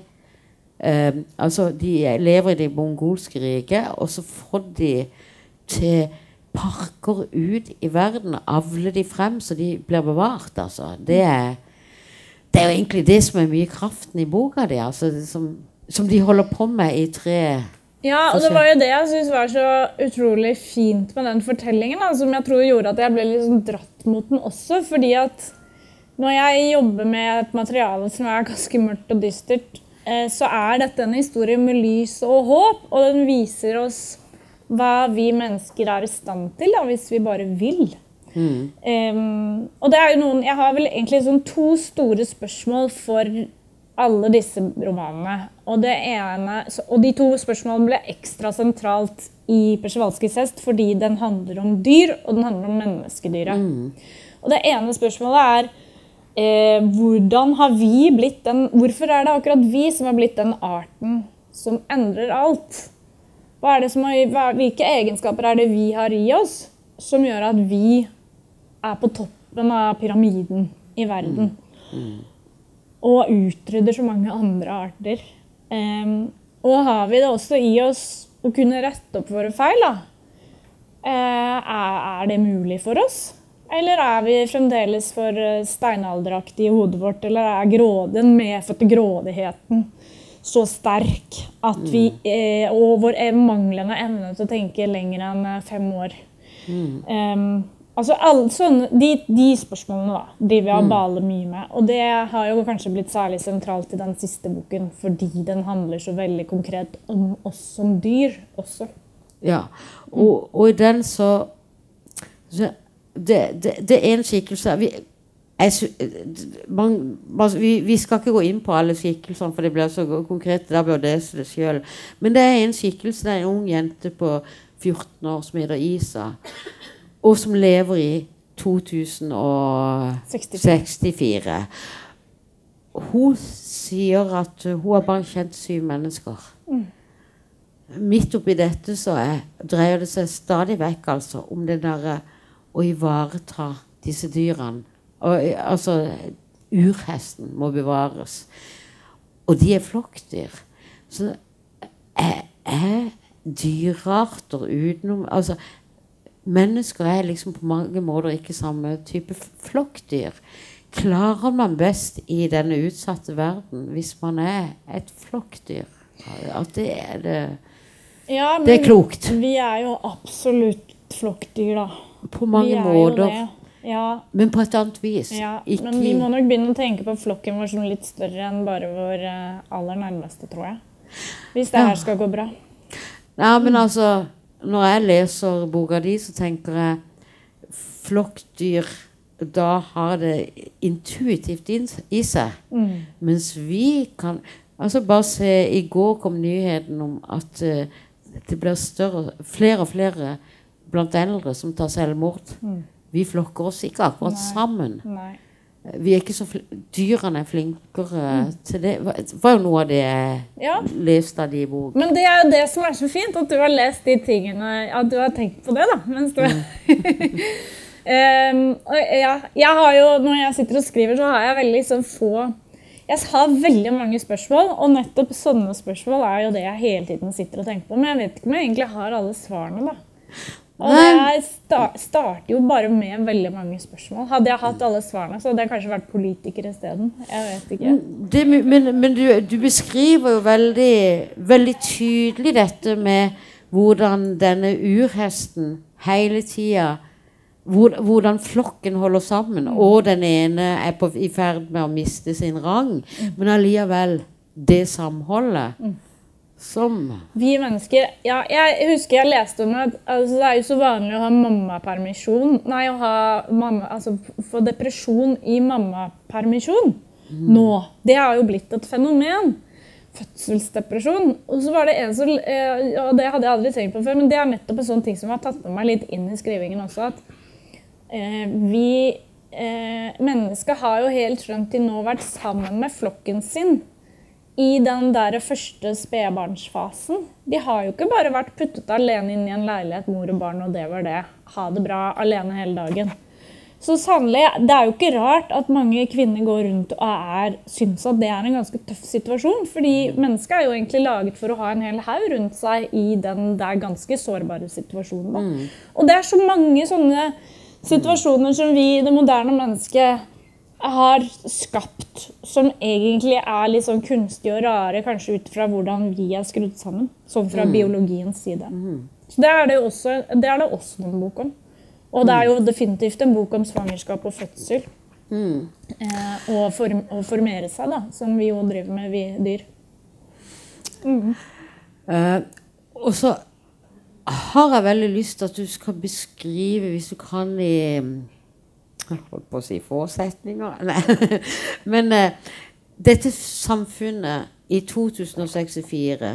um, Altså, de lever i det mongolske riket, og så får de til parker ut i verden. Avle de frem så de blir bevart, altså. Det er, det er jo egentlig det som er mye kraften i boka di, altså, som, som de holder på med i tre Ja, og det var jo det jeg syns var så utrolig fint med den fortellingen, da, som jeg tror gjorde at jeg ble sånn dratt mot den også. Fordi at når jeg jobber med et materiale som er ganske mørkt og dystert, eh, så er dette en historie med lys og håp, og den viser oss hva vi mennesker er i stand til da, hvis vi bare vil. Em, og det er jo noen, Jeg har vel egentlig sånn to store spørsmål for alle disse romanene. Og, det ene, og de to spørsmålene ble ekstra sentralt i Persevalskis hest fordi den handler om dyr, og den handler om menneskedyret. Og det ene spørsmålet er eh, hvordan har vi blitt den Hvorfor er det akkurat vi som har blitt den arten som endrer alt? Hva det som har, hvilke egenskaper er det vi har i oss som gjør at vi er på toppen av pyramiden i verden? Og utrydder så mange andre arter. Um, og har vi det også i oss å kunne rette opp våre feil? da? Uh, er, det mulig for oss? Eller er vi fremdeles for eh, steinalderaktige i hodet vårt? Eller er gråden medfødte grådigheten så sterk at vi uh, Og vår eh, manglende evne til å tenke lenger enn fem år. Em, altså alle sånne, de, de spørsmålene da, driver jeg og baler mye med. Og det har jo kanskje blitt særlig sentralt i den siste boken, fordi den handler så veldig konkret om oss som dyr også. Ja. Og, og i den så, så det, det, det er en skikkelse vi, jeg, man, man, vi, vi skal ikke gå inn på alle skikkelsene, for det blir så konkret. Da bør det lese det sjøl. Men det er en skikkelse, det er en ung jente på 14 år som heter Isa, og som lever i 2064. Hun sier at hun har bare kjent syv mennesker. Midt oppi dette så er, dreier det seg stadig vekk altså, om det derre å ivareta disse dyrene. Og, eh, altså, urhesten må bevares. Og de er flokkdyr. Så er, er dyrearter utenom Altså, mennesker er liksom på mange måter ikke samme type flokkdyr. Klarer man best i denne utsatte verden hvis man er et flokkdyr? At det er det Ja, Det er klokt. Vi er jo absolutt flokkdyr, da. På mange er måter. Ja, Men på et annet vis. ja. Ikke Men vi må nok begynne å tenke på flokken vår som litt større enn bare vår eh, aller nærmeste, tror jeg. Hvis det Ja. her skal gå bra. Nei, men altså Når jeg leser boka di, så tenker jeg flokkdyr Da har det intuitivt i seg. Mm. Mens vi kan Altså Bare se I går kom nyheten om at uh, det blir større, flere og flere blant eldre som tar selvmord. Mm. Vi flokker oss ikke akkurat Nei. sammen. Nei. Vi er ikke så Dyrene er flinkere til det. Det var jo noe av det jeg Ja. leste i boken. Men det er jo det som er så fint, at du har lest de tingene At du har tenkt på det, da. Mens du Em, og ja, jeg har jo, Når jeg sitter og skriver, så har jeg veldig sånn få Jeg har veldig mange spørsmål, og nettopp sånne spørsmål er jo det jeg hele tiden sitter og tenker på. Men jeg vet ikke om jeg egentlig har alle svarene, da. Og det er starter jo bare med veldig mange spørsmål. Hadde jeg hatt alle svarene, så hadde jeg kanskje vært politiker isteden. Jeg vet ikke. Det, men men du, du beskriver jo veldig, veldig tydelig dette med hvordan denne urhesten hele tida hvor, Hvordan flokken holder sammen, og den ene er på, i ferd med å miste sin rang. Men allikevel det samholdet som Vi mennesker ja, Jeg husker jeg leste om at altså, det er jo så vanlig å ha mammapermisjon Nei, å ha mamma, altså, få depresjon i mammapermisjon nå. Det har jo blitt et fenomen. Fødselsdepresjon. Og så var det en som, eh, og det hadde jeg aldri tenkt på før, men det er nettopp en sånn ting som har tatt med meg litt inn i skrivingen også. at eh, vi eh, mennesker har jo helt frem til nå vært sammen med flokken sin i den der første spedbarnsfasen. De har jo ikke bare vært puttet alene inn i en leilighet, mor og barn, og det var det. Ha det bra alene hele dagen. Så sannelig, Det er jo ikke rart at mange kvinner går rundt og er, syns at det er en ganske tøff situasjon. fordi mennesket er jo egentlig laget for å ha en hel haug rundt seg i den der ganske sårbare situasjonen. Da. Og det er så mange sånne situasjoner som vi, det moderne mennesket, har skapt, som egentlig er litt sånn kunstige og rare, kanskje ut fra hvordan vi er skrudd sammen. Sånn fra biologiens side. Så det er det, også, det er det også noen bok om. Og det er jo definitivt en bok om svangerskap og fødsel. Eh, og, form, og formere seg, da, som vi jo driver med, vi dyr. Eh, og så har jeg veldig lyst til at du skal beskrive, hvis du kan i holdt på å si få. Men eh, dette samfunnet i 2064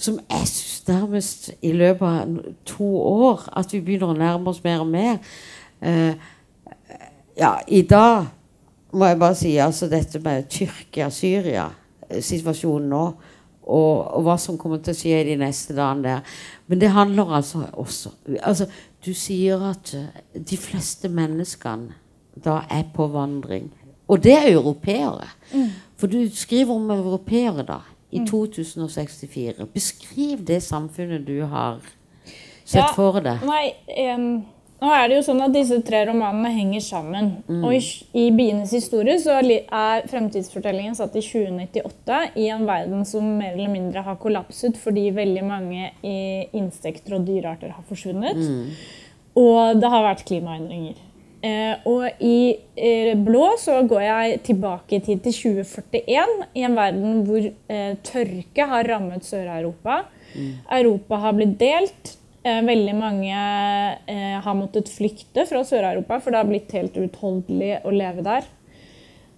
som jeg syns nærmest i løpet av to år at vi begynner å nærme oss mer og mer. Eh, ja, i dag må jeg bare si altså dette med Tyrkia-Syria, eh, situasjonen nå, og, og hva som kommer til å skje de neste dagene der. Men det handler altså også altså, Du sier at eh, de fleste menneskene da er på vandring. Og det er europeere. For du skriver om europeere da, i 2064. Beskriv det samfunnet du har sett Ja, for deg. Nei, em, nå er det jo sånn at disse tre romanene henger sammen. Og i, i Bienes historie så er fremtidsfortellingen satt i 2098 i en verden som mer eller mindre har kollapset fordi veldig mange insekter og dyrearter har forsvunnet. Og det har vært klimaendringer. Eh, og i eh, blå så går jeg tilbake i tid til 2041, i en verden hvor eh, tørke har rammet Sør-Europa. Europa har blitt delt. Eh, veldig mange eh, har måttet flykte fra Sør-Europa, for det har blitt helt uutholdelig å leve der.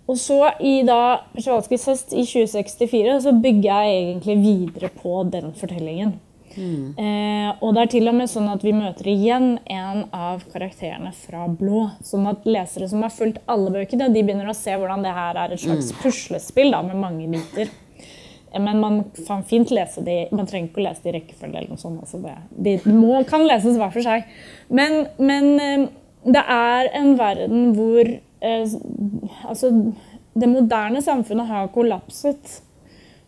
Og så i da Przewalskis hest i 2064 så bygger jeg egentlig videre på den fortellingen. Eh, og det er til og med sånn at vi møter igjen en av karakterene fra Blå. Sånn at lesere som har fulgt alle bøkene, de begynner å se hvordan det her er et slags puslespill da, med mange biter. Eh, Men man kan fint lese de, man trenger ikke å lese de i rekkefølge. eller noe sånt. Altså det, de må, kan leses hver for seg. Men, men eh, det er en verden hvor eh, altså, det moderne samfunnet har kollapset.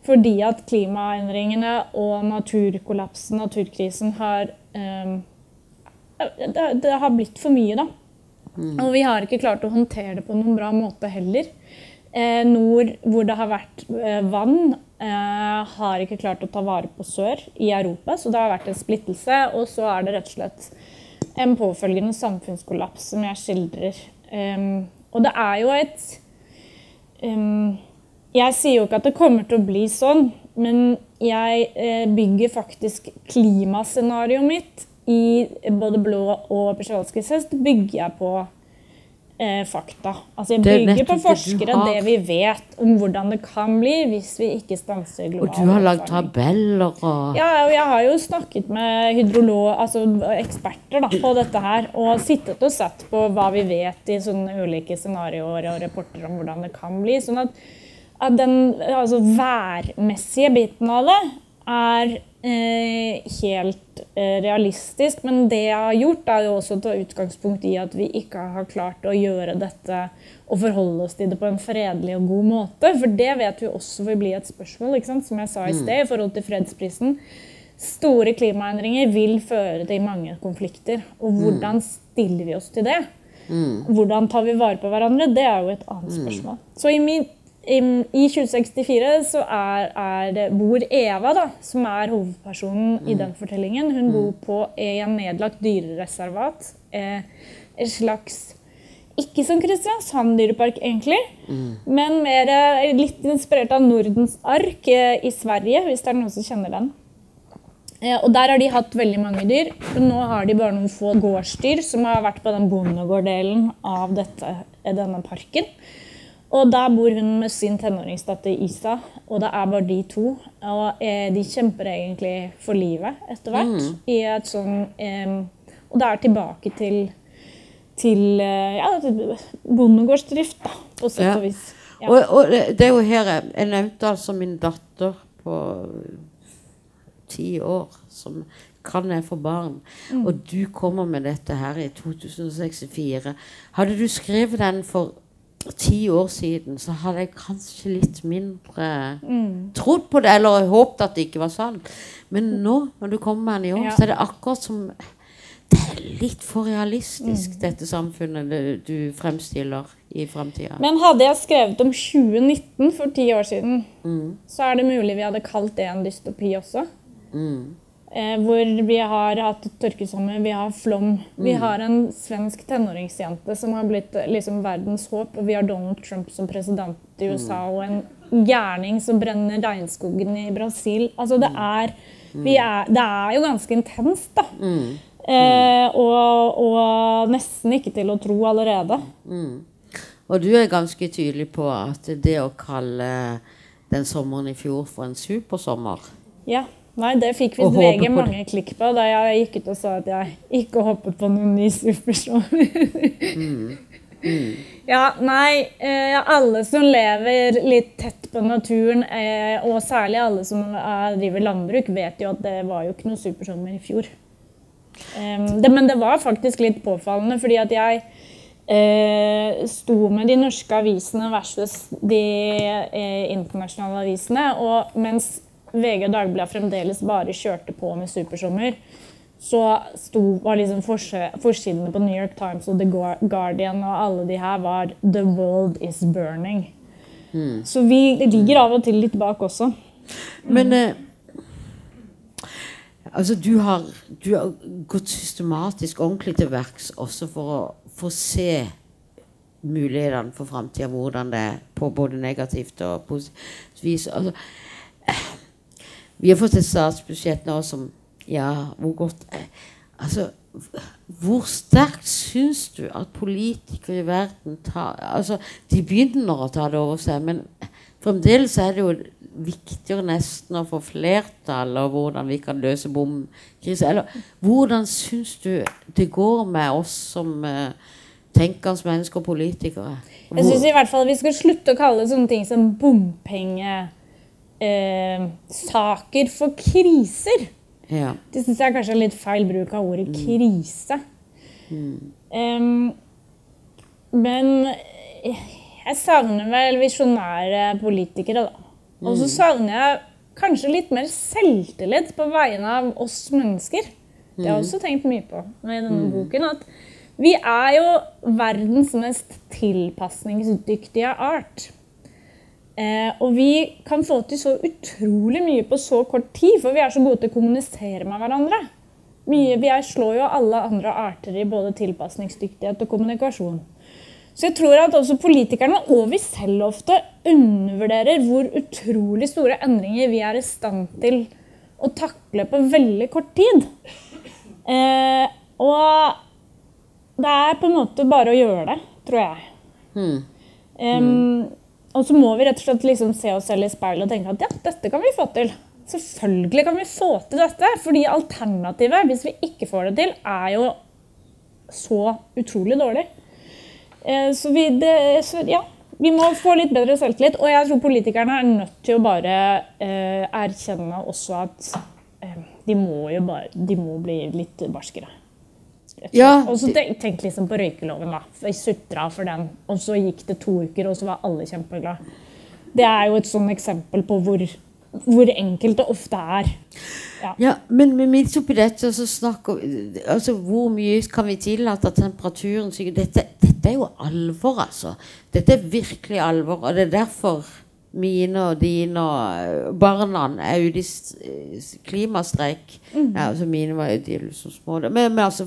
Fordi at klimaendringene og naturkollapsen, naturkrisen, har eh, det, det har blitt for mye, da. Og vi har ikke klart å håndtere det på noen bra måte heller. Eh, nord, hvor det har vært vann, har ikke klart å ta vare på sør i Europa. Så det har vært en splittelse. Og så er det rett og slett en påfølgende samfunnskollaps som jeg skildrer. Um, og det er jo et um, Jeg sier jo ikke at det kommer til å bli sånn, men jeg eh, bygger faktisk klimascenarioet mitt i både Blå og hest bygger jeg på eh, fakta. Altså er bygger på forskere det det vi vet om hvordan det kan bli hvis vi ikke stanser global Og du har lagd tabeller og Ja, og jeg har jo snakket med hydrolog, altså eksperter da, på dette her, og sittet og sett på hva vi vet i sånne ulike scenarioer og rapporter om hvordan det kan bli. Sånn at, at den altså, værmessige biten av det er helt eh, realistisk. Men det jeg har gjort, er jo også å ta utgangspunkt i at vi ikke har klart å gjøre dette og forholde oss til det på en fredelig og god måte. For det vet vi også vil bli et spørsmål, som jeg sa i sted, i forhold til fredsprisen. Store klimaendringer vil føre til mange konflikter. Og hvordan stiller vi oss til det? Hvordan tar vi vare på hverandre? Det er jo et annet spørsmål. Så i, min, i, i 2064 så er, er det, bor Eva, da, som er hovedpersonen i den fortellingen. Hun bor på en nedlagt dyrereservat. Eh, et slags ikke som Kristiansand dyrepark, egentlig, men mer eh, litt inspirert av Nordens ark eh, i Sverige, hvis det er noen som kjenner den. Eh, Og der har de hatt veldig mange dyr. Nå har de bare noen få gårdsdyr som har vært på den bondegårddelen av dette, denne parken. Og der bor hun med sin tenåringsdatter Isa, og det er bare de to. Og eh, de kjemper egentlig for livet etter hvert. i et sånn, eh, Og det er tilbake til, til eh, ja, bondegårdsdrift, da, på sett Ja. og vis. Ja. Og, og det det er jo her jeg, jeg nevnte altså min datter på ti år som kan jeg få barn. Mm. Og du kommer med dette her i 2064. Hadde du skrevet den for ti år siden, så hadde jeg kanskje litt mindre Mm. trodd på det, eller håpet at det ikke var sant. Men nå, når du kommer med den i år, Ja. så er det akkurat som Det er litt for realistisk, Mm. dette samfunnet du, du fremstiller i framtida. Men hadde jeg skrevet om 2019 for ti år siden, Mm. så er det mulig vi hadde kalt det en dystopi også. Mm. Eh, hvor vi har hatt tørkesommer, vi har flom. Vi har en svensk tenåringsjente som har blitt eh, liksom verdens håp. Og vi har Donald Trump som president i USA, og en gærning som brenner regnskogen i Brasil. Altså det er, vi er Det er jo ganske intenst, da. Eh, og, og nesten ikke til å tro allerede. Og du er ganske tydelig på at det å kalle den sommeren i fjor for en supersommer Ja. Nei, det fikk visst VG mange klikk på da jeg gikk ut og sa at jeg ikke hoppet på noen ny supersommer. Ja, nei, eh, alle som lever litt tett på naturen, eh, og særlig alle som er, driver landbruk, vet jo at det var jo ikke noe supersommer i fjor. Men det var faktisk litt påfallende, fordi at jeg eh, sto med de norske avisene versus de eh, internasjonale avisene. Og mens VG og Dagbladet fremdeles bare kjørte på med supersommer, så sto, var liksom forsidene på New York Times og The Guardian og alle de her var 'The world is burning'. Så vi ligger av og til litt bak også. Men eh, altså, du har, du har gått systematisk ordentlig til verks også for å få se mulighetene for framtida, hvordan det er på både negativt og positivt vis. Altså, eh, vi har fått et statsbudsjett nå som Ja, hvor godt Altså, hvor sterkt syns du at politikere i verden tar Altså, de begynner å ta det over seg, men fremdeles er det jo viktigere nesten å få flertall, og hvordan vi kan løse bomkrise. Eller hvordan syns du det går med oss som uh, tenkende mennesker og politikere? Jeg syns i hvert fall vi skal slutte å kalle sånne ting som bompengesaker eh, saker for kriser. Ja. Det syns jeg kanskje er litt feil bruk av ordet krise. Em, men jeg savner vel visjonære politikere, da. Og så savner jeg kanskje litt mer selvtillit på vegne av oss mennesker. Det har jeg også tenkt mye på i denne boken. At vi er jo verdens mest tilpasningsdyktige art. Eh, og vi kan få til så utrolig mye på så kort tid, for vi er så gode til å kommunisere med hverandre. Mye, vi slår jo alle andre arter i både tilpasningsdyktighet og kommunikasjon. Så jeg tror at også politikerne, og vi selv ofte, undervurderer hvor utrolig store endringer vi er i stand til å takle på veldig kort tid. Eh, og det er på en måte bare å gjøre det. tror jeg. Hmm. Em, Og så må vi rett og slett liksom se oss selv i speilet og tenke at ja, dette kan vi få til. Selvfølgelig kan vi få til dette, fordi alternativet, hvis vi ikke får det til, er jo så utrolig dårlig. Eh, Så vi, det, så ja, vi må få litt bedre selvtillit. Og jeg tror politikerne er nødt til å bare eh, erkjenne også at eh, de må bare De må bli litt barskere. Ja, og så tenk, tenk liksom på røykeloven, da. Vi sutra for den, og så gikk det to uker, og så var alle kjempeglade. Det er jo et sånn eksempel på hvor, hvor enkelt det ofte er. Ja, men men midt oppi dette så snakker altså Hvor mye kan vi tillate at temperaturen stiger? Dette, dette er jo alvor, altså. Dette er virkelig alvor. Og det er derfor mine og dine og barna er klimastreik i s- s- klimastreik. Ja, altså mine var jo de liksom små. Men, men altså,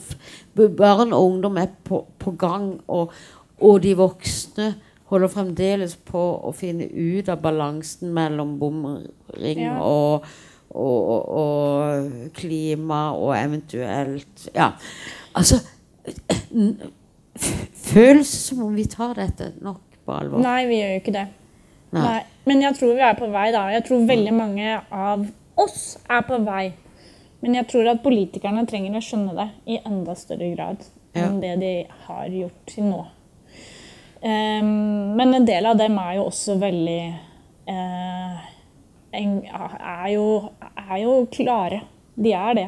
barn og ungdom er på, på gang, og, og de voksne holder fremdeles på å finne ut av balansen mellom bomring Ja. og, og, og, og klima og eventuelt Ja, altså Føles som om vi tar dette nok på alvor. Nei, vi gjør jo ikke det. Nei. Men jeg tror vi er på vei, da. Jeg tror veldig mange av oss er på vei. Men jeg tror at politikerne trenger å skjønne det i enda større grad Ja. enn det de har gjort til nå. Um, men en del av dem er jo også veldig uh, en, er, jo, er jo klare. De er det.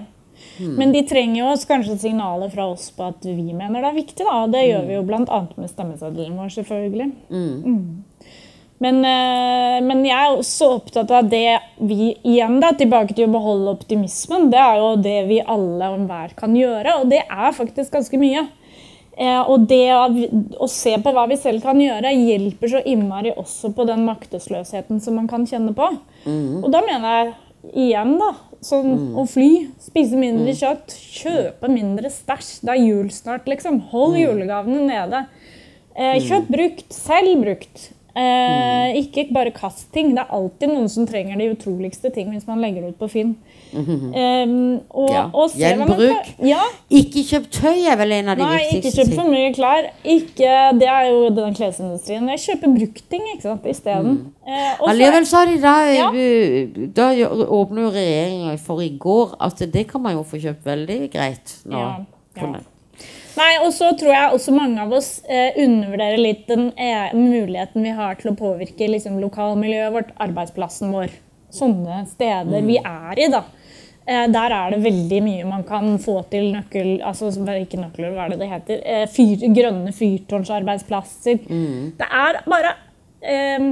Men de trenger jo kanskje signaler fra oss på at vi mener det er viktig. da, Det gjør vi jo bl.a. med stemmeseddelen vår, selvfølgelig. Mm. eh, men jeg er også opptatt av det vi igjen da, tilbake til å beholde optimismen. Det er jo det vi alle og enhver kan gjøre, og det er faktisk ganske mye. Eh, og det å se på hva vi selv kan gjøre, hjelper så innmari også på den maktesløsheten som man kan kjenne på. Og da mener jeg igjen, da, sånn å fly, spise mindre kjøtt, kjøpe mindre stæsj. Det er jul snart, liksom. Hold julegavene nede. Eh, kjøp brukt, selv brukt. Eh, ikke bare kast ting. Det er alltid noen som trenger de utroligste ting hvis man legger det ut på Finn. Eh, og, Ja, og gjenbruk. Ja, Ikke kjøp tøy er vel en av de Nei, ikke kjøp for mye klær. Ikke, det er jo den klesindustrien. Jeg kjøper bruktting isteden. Mm. Eh, Allikevel sa de da Ja. eh, Da gjør- åpner jo regjeringa for i går at det kan man jo få kjøpt veldig greit nå. Ja, ja. Nei, og så tror jeg også mange av oss eh, undervurderer litt den eh, muligheten vi har til å påvirke liksom, lokalmiljøet vårt, arbeidsplassen vår. Sånne steder vi er i, da. Eh, der er det veldig mye man kan få til nøkkel... Altså ikke nøkler, hva er det det heter? Eh, fyr, grønne fyrtårnsarbeidsplasser. Det er bare eh,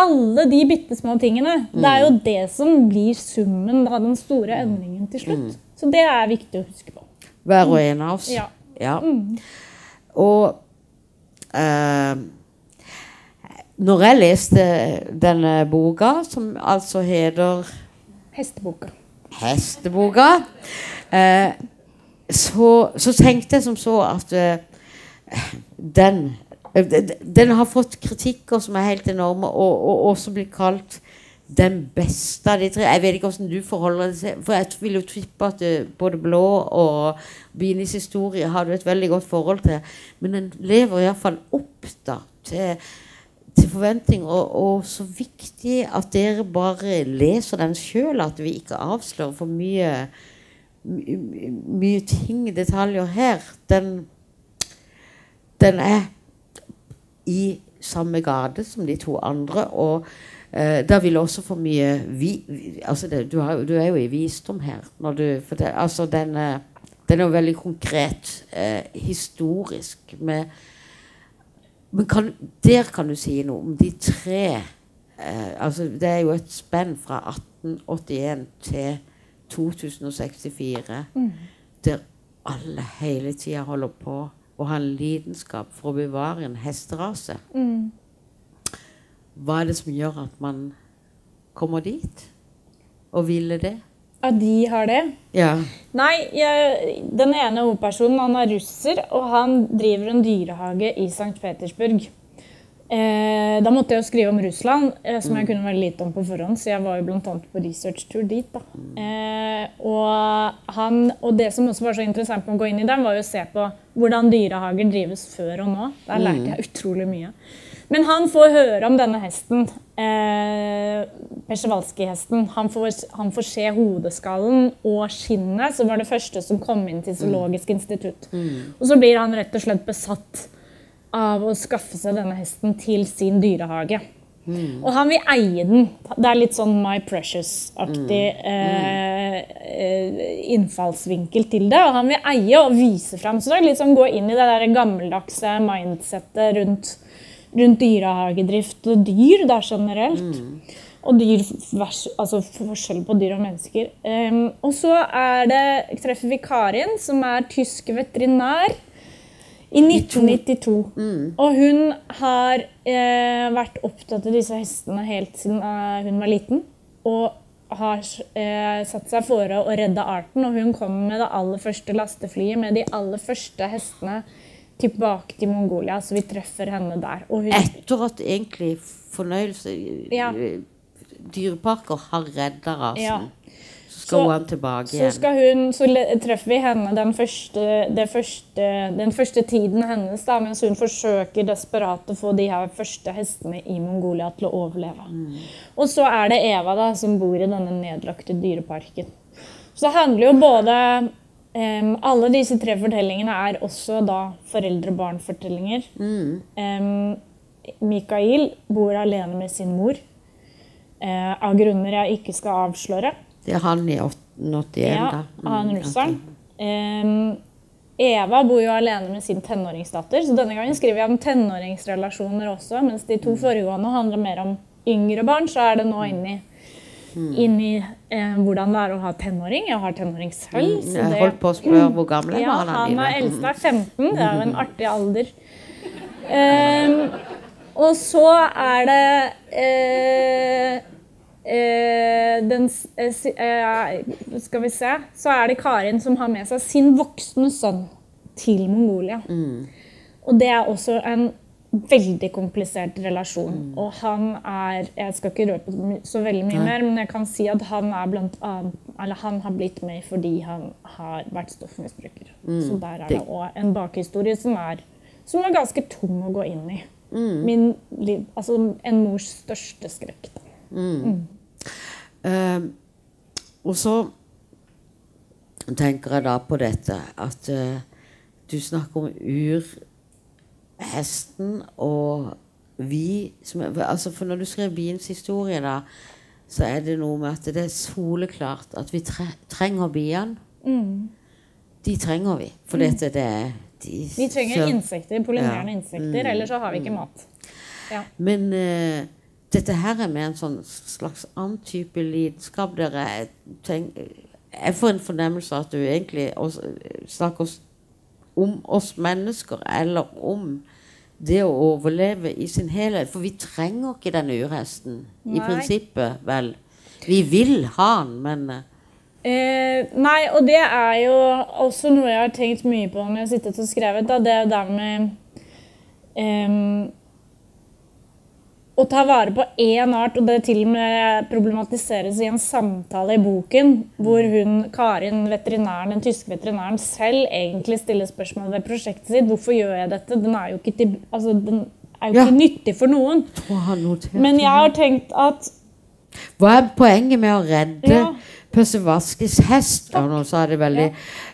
Alle de bitte små tingene. Det er jo det som blir summen av den store endringen til slutt. Så det er viktig å huske på. Hver og en av oss. Ja. Ja. Og eh, når jeg leste denne boka, som altså heter Hesteboka. Hesteboka, eh, så, så tenkte jeg som så at eh, den eh, Den har fått kritikker som er helt enorme, og, og også blir kalt den beste av de tre. Jeg vet ikke hvordan du forholder deg til For jeg vil jo tippe at eh, både Blå og Binis historie har du et veldig godt forhold til. Men den lever iallfall opp da til, til forventning. Og, og så viktig at dere bare leser den sjøl, at vi ikke avslører for mye my, my- mye ting, detaljer her. Den, den er i samme gate som de to andre. Og eh, da vil også for mye vi, vi, altså det, du, har, du er jo i visdom her. Når du, for det, altså den, eh, den er jo veldig konkret, eh, historisk. Med, men kan, der kan du si noe om de tre eh, altså Det er jo et spenn fra 1881 til 2064 der alle hele tida holder på å ha en lidenskap for å bevare en hesterase. Hva er det som gjør at man kommer dit? Og ville det? At de har det? Ja. Nei, jeg, den ene hovedpersonen han er russer, og han driver en dyrehage i St. Petersburg. Eh, da måtte jeg jo skrive om Russland, eh, som jeg kunne veldig lite om på forhånd. Så jeg var jo bl.a. på researchtur dit. da. Eh, og, han, og det som også var så interessant med å gå inn i den, var jo å se på hvordan dyrehager drives før og nå. Der lærte jeg utrolig mye. Men han får høre om denne hesten, eh, Persjewalski-hesten. Han, får- han får se hodeskallen og skinnet, som var det første som kom inn til Zoologisk institutt. Og så blir han rett og slett besatt av å skaffe seg denne hesten til sin dyrehage. Og han vil eie den. Det er litt sånn My Precious-aktig eh, eh, innfallsvinkel til det. Og han vil eie og vise fram. Så det er litt sånn gå inn i det der gammeldagse mindsettet rundt, rundt dyrehagedrift og dyr da generelt. Og dyr, vers, altså forskjell på dyr og mennesker. Um, og så er det, treffer vi Karin, som er tysk veterinær. I 1992. Og hun har eh, vært opptatt av disse hestene helt siden eh, hun var liten. Og har eh, satt seg fore å redde arten. Og hun kom med det aller første lasteflyet med de aller første hestene tilbake til Mongolia. Så vi treffer henne der. Hun, Etter at egentlig fornøyelse Ja. Dyreparker har redda rasen, Ja. så skal Så- han tilbake Så, igjen. skal hun, så treffer vi henne den første, første, den første tiden hennes, da, mens hun forsøker desperat å få de her første hestene i Mongolia til å overleve. Og så er det Eva da, som bor i denne nedlagte dyreparken. Så det handler jo både em, Alle disse tre fortellingene er også da foreldre-barn-fortellinger. Em, Mikael bor alene med sin mor. uh, av grunner jeg ikke skal avsløre. Det er han i 81, Ja, da. Mm, han russeren. Um, Eva bor jo alene med sin tenåringsdatter, så denne gangen skriver jeg om tenåringsrelasjoner også. Mens de Mm. to foregående handler mer om yngre barn, så er det nå inni, i eh, hvordan det er å ha tenåring. Jeg har tenåring selv. Mm, Jeg det- holdt på å spørre hvor gammel ja, barna han dine. er eldste er 15. Det er jo en artig alder. Um, og så er det eh, eh, den, eh, eh, Skal vi se Så er det Karin som har med seg sin voksne sønn til Mongolia. Og det er også en veldig komplisert relasjon. Og han er Jeg skal ikke røpe så veldig mye mer, men jeg kan si at han er blant annet Eller han har blitt med fordi han har vært stoffmisbruker. Så der er det òg en bakhistorie som er, som er ganske tung å gå inn i. Min liv, altså en mors største skrekk. Da. Uh, og så tenker jeg da på dette at uh, du snakker om urhesten og vi som altså For når du skriver biens historie, da, så er det noe med at det er soleklart at vi tre, trenger biene. De trenger vi. For dette det er de, Vi trenger så- insekter, pollinerende Ja. insekter, ellers så har vi ikke mat. Ja. Men uh, dette her er med en sånn slags annen type lidenskap dere jeg får en fornemmelse av at du egentlig også snakker om oss mennesker, eller om det å overleve i sin helhet. For vi trenger ikke den urhesten, i prinsippet, vel. Vi vil ha den, men eh, Eh, nei, og det er jo også noe jeg har tenkt mye på når jeg har sittet og skrevet. Da, det er jo det med em, å ta vare på én art, og det til og med problematiseres i en samtale i boken, hvor hun, Karin, veterinæren, den tyske veterinæren, selv egentlig stiller spørsmål ved prosjektet sitt. Hvorfor gjør jeg dette? Den er jo ikke, til, altså, den er jo Ja. ikke nyttig for noen. Men jeg har tenkt at Hva er poenget med å redde Ja. Persevaskis hest? Og nå sa det veldig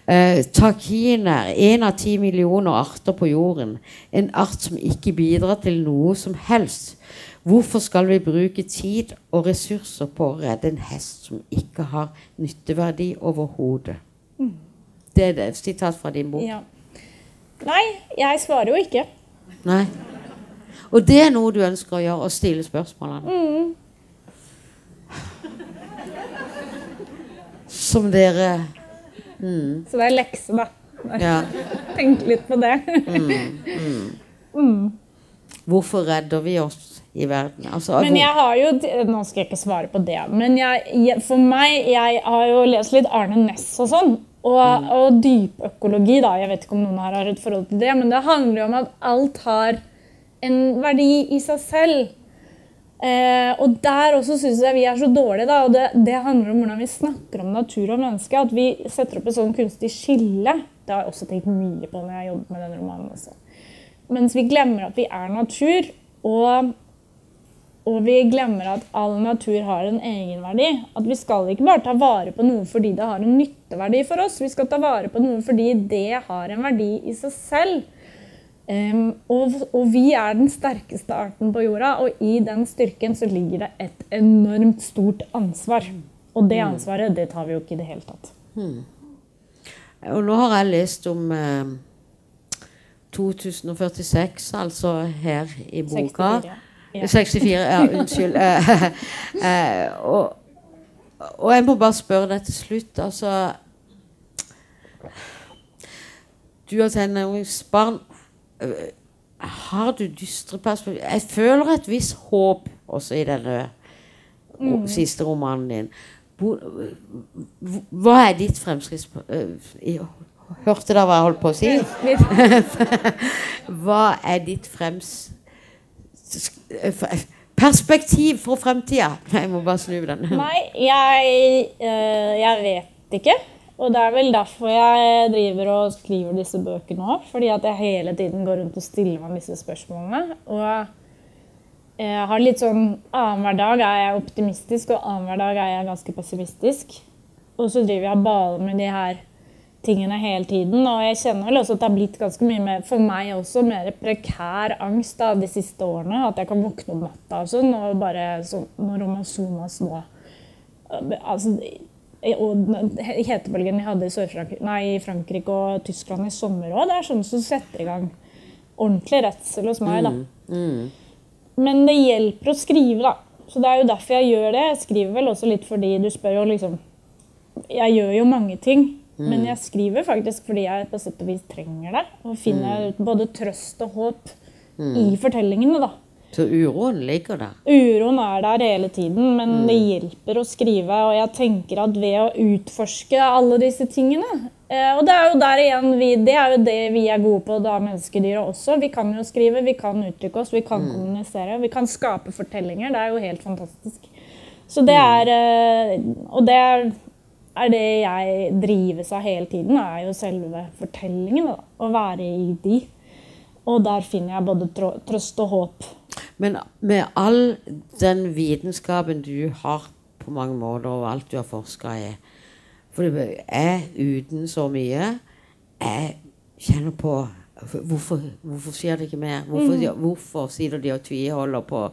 eh, Takiner, en av ti millioner arter på jorden. En art som ikke bidrar til noe som helst. Hvorfor skal vi bruke tid og ressurser på å redde en hest som ikke har nytteverdi overhodet? Det er det, et sitat fra din bok. ja. Nei, jeg svarer jo ikke. Nei. Og det er noe du ønsker å gjøre, å stille spørsmålene. Som dere Så det er lekse, da. Ja. Tenk litt på det. Hvorfor redder vi oss i verden? Altså, Men jeg har jo Nå skal jeg ikke svare på det. Men jeg, for meg Jeg har jo lest litt Arne Næss og sånn. Og, og dypøkologi, da. Jeg vet ikke om noen her har et forhold til det, men det handler jo om at alt har en verdi i seg selv. Eh, og der også syns jeg vi er så dårlige. Da, og det, det, handler om hvordan vi snakker om natur og menneske. At vi setter opp et sånn kunstig skille. Det har jeg også tenkt mye på når jeg har jobbet med denne romanen. Også. Mens vi glemmer at vi er natur. Og, og vi glemmer at all natur har en egenverdi. At vi skal ikke bare ta vare på noe fordi det har en nytteverdi for oss. Vi skal ta vare på noe fordi det har en verdi i seg selv. Um, og, og, vi er den sterkeste arten på jorda, og i den styrken så ligger det et enormt stort ansvar. Og det mm. ansvaret, det tar vi jo ikke i det hele tatt. Hmm. Og nå har jeg lest om eh, 2046, altså her i boka. 64, ja. 64, ja unnskyld. Eh, eh, og, og, jeg må bare spørre deg til slutt, altså Du har tenåringsbarn. Eh, har du dystre perspektiv? Jeg føler et visst håp også i denne mm. siste romanen din. Hva er ditt fremskrittsparti Hørte dere hva jeg holdt på å si? hva er ditt frems... Perspektiv for fremtida? Jeg må bare snu den. Nei, jeg, eh, jeg vet ikke. Og det er vel derfor jeg driver og skriver disse bøkene òg. Fordi at jeg hele tiden går rundt og stiller meg disse spørsmålene. Og jeg har litt sånn Annenhver dag er jeg optimistisk, og annenhver dag er jeg ganske pessimistisk. Og så driver jeg og baler med de her tingene hele tiden. Og jeg kjenner vel også at det har blitt ganske mye mer, for meg også, mer prekær angst da, de siste årene. At jeg kan våkne om natta og sånn, og bare sånn når Amazonas nå Altså og hetebølgen vi hadde i, nei, i, Frankrike og Tyskland i sommer òg. Det er sånn som setter i gang ordentlig redsel hos meg. da. Mm, mm. Men det hjelper å skrive, da. Så det er jo derfor jeg gjør det. Jeg skriver vel også litt fordi du spør jo liksom Jeg gjør jo mange ting. Mm. Men jeg skriver faktisk fordi jeg på sett og vis trenger det. Og finner mm. både trøst og håp mm. i fortellingene. da. Så uroen ligger der? Uroen er der hele tiden, men mm. det hjelper å skrive. Og jeg tenker at ved å utforske alle disse tingene eh, Og det er jo der igjen vi, det er jo det vi er gode på, da menneskedyra også. Vi kan jo skrive, vi kan uttrykke oss, vi kan mm. kommunisere. Vi kan skape fortellinger. Det er jo helt fantastisk. Så det mm. er eh, Og det er, er det jeg drives av hele tiden, er jo selve fortellingene. Å være i de. Og der finner jeg både trøst og håp. Men med all den vitenskapen du har på mange måter, og alt du har forska i For jeg uten så mye Jeg kjenner på Hvorfor, hvorfor skjer det ikke mer? Hvorfor, mm. hvorfor sitter de og tviholder på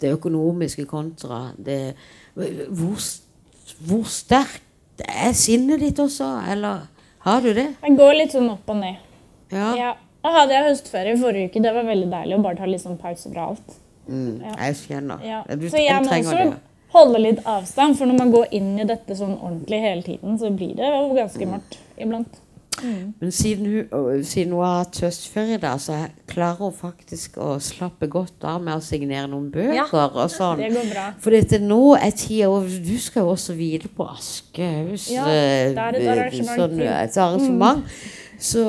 det økonomiske kontra det Hvor, hvor sterkt er sinnet ditt også, eller har du det? Jeg går litt sånn opp og ned. Ja. ja. Da hadde jeg høstferie i forrige uke. Det var veldig deilig å bare ta litt sånn pause fra alt. Mm, jeg skjønner. Ja. Du, så jeg må også det. holde litt avstand, for når man går inn i dette sånn ordentlig hele tiden, så blir det jo ganske mm. mørkt iblant. Mm. Men siden hun, siden hun har hatt høstferie, da, så klarer hun faktisk å slappe godt av med å signere noen bøker. Ja, og sånn. det går bra. For dette nå er tida over Du skal jo også hvile på Aschehougs Ja, et arrangement. Sånn, et arrangement. Mm. Så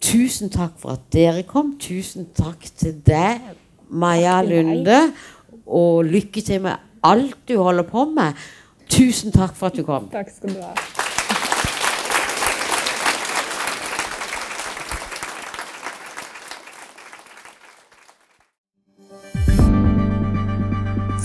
tusen takk for at dere kom. Tusen takk til deg Maja Lunde. Og lykke til med alt du holder på med. Tusen takk for at du kom. Takk skal du ha.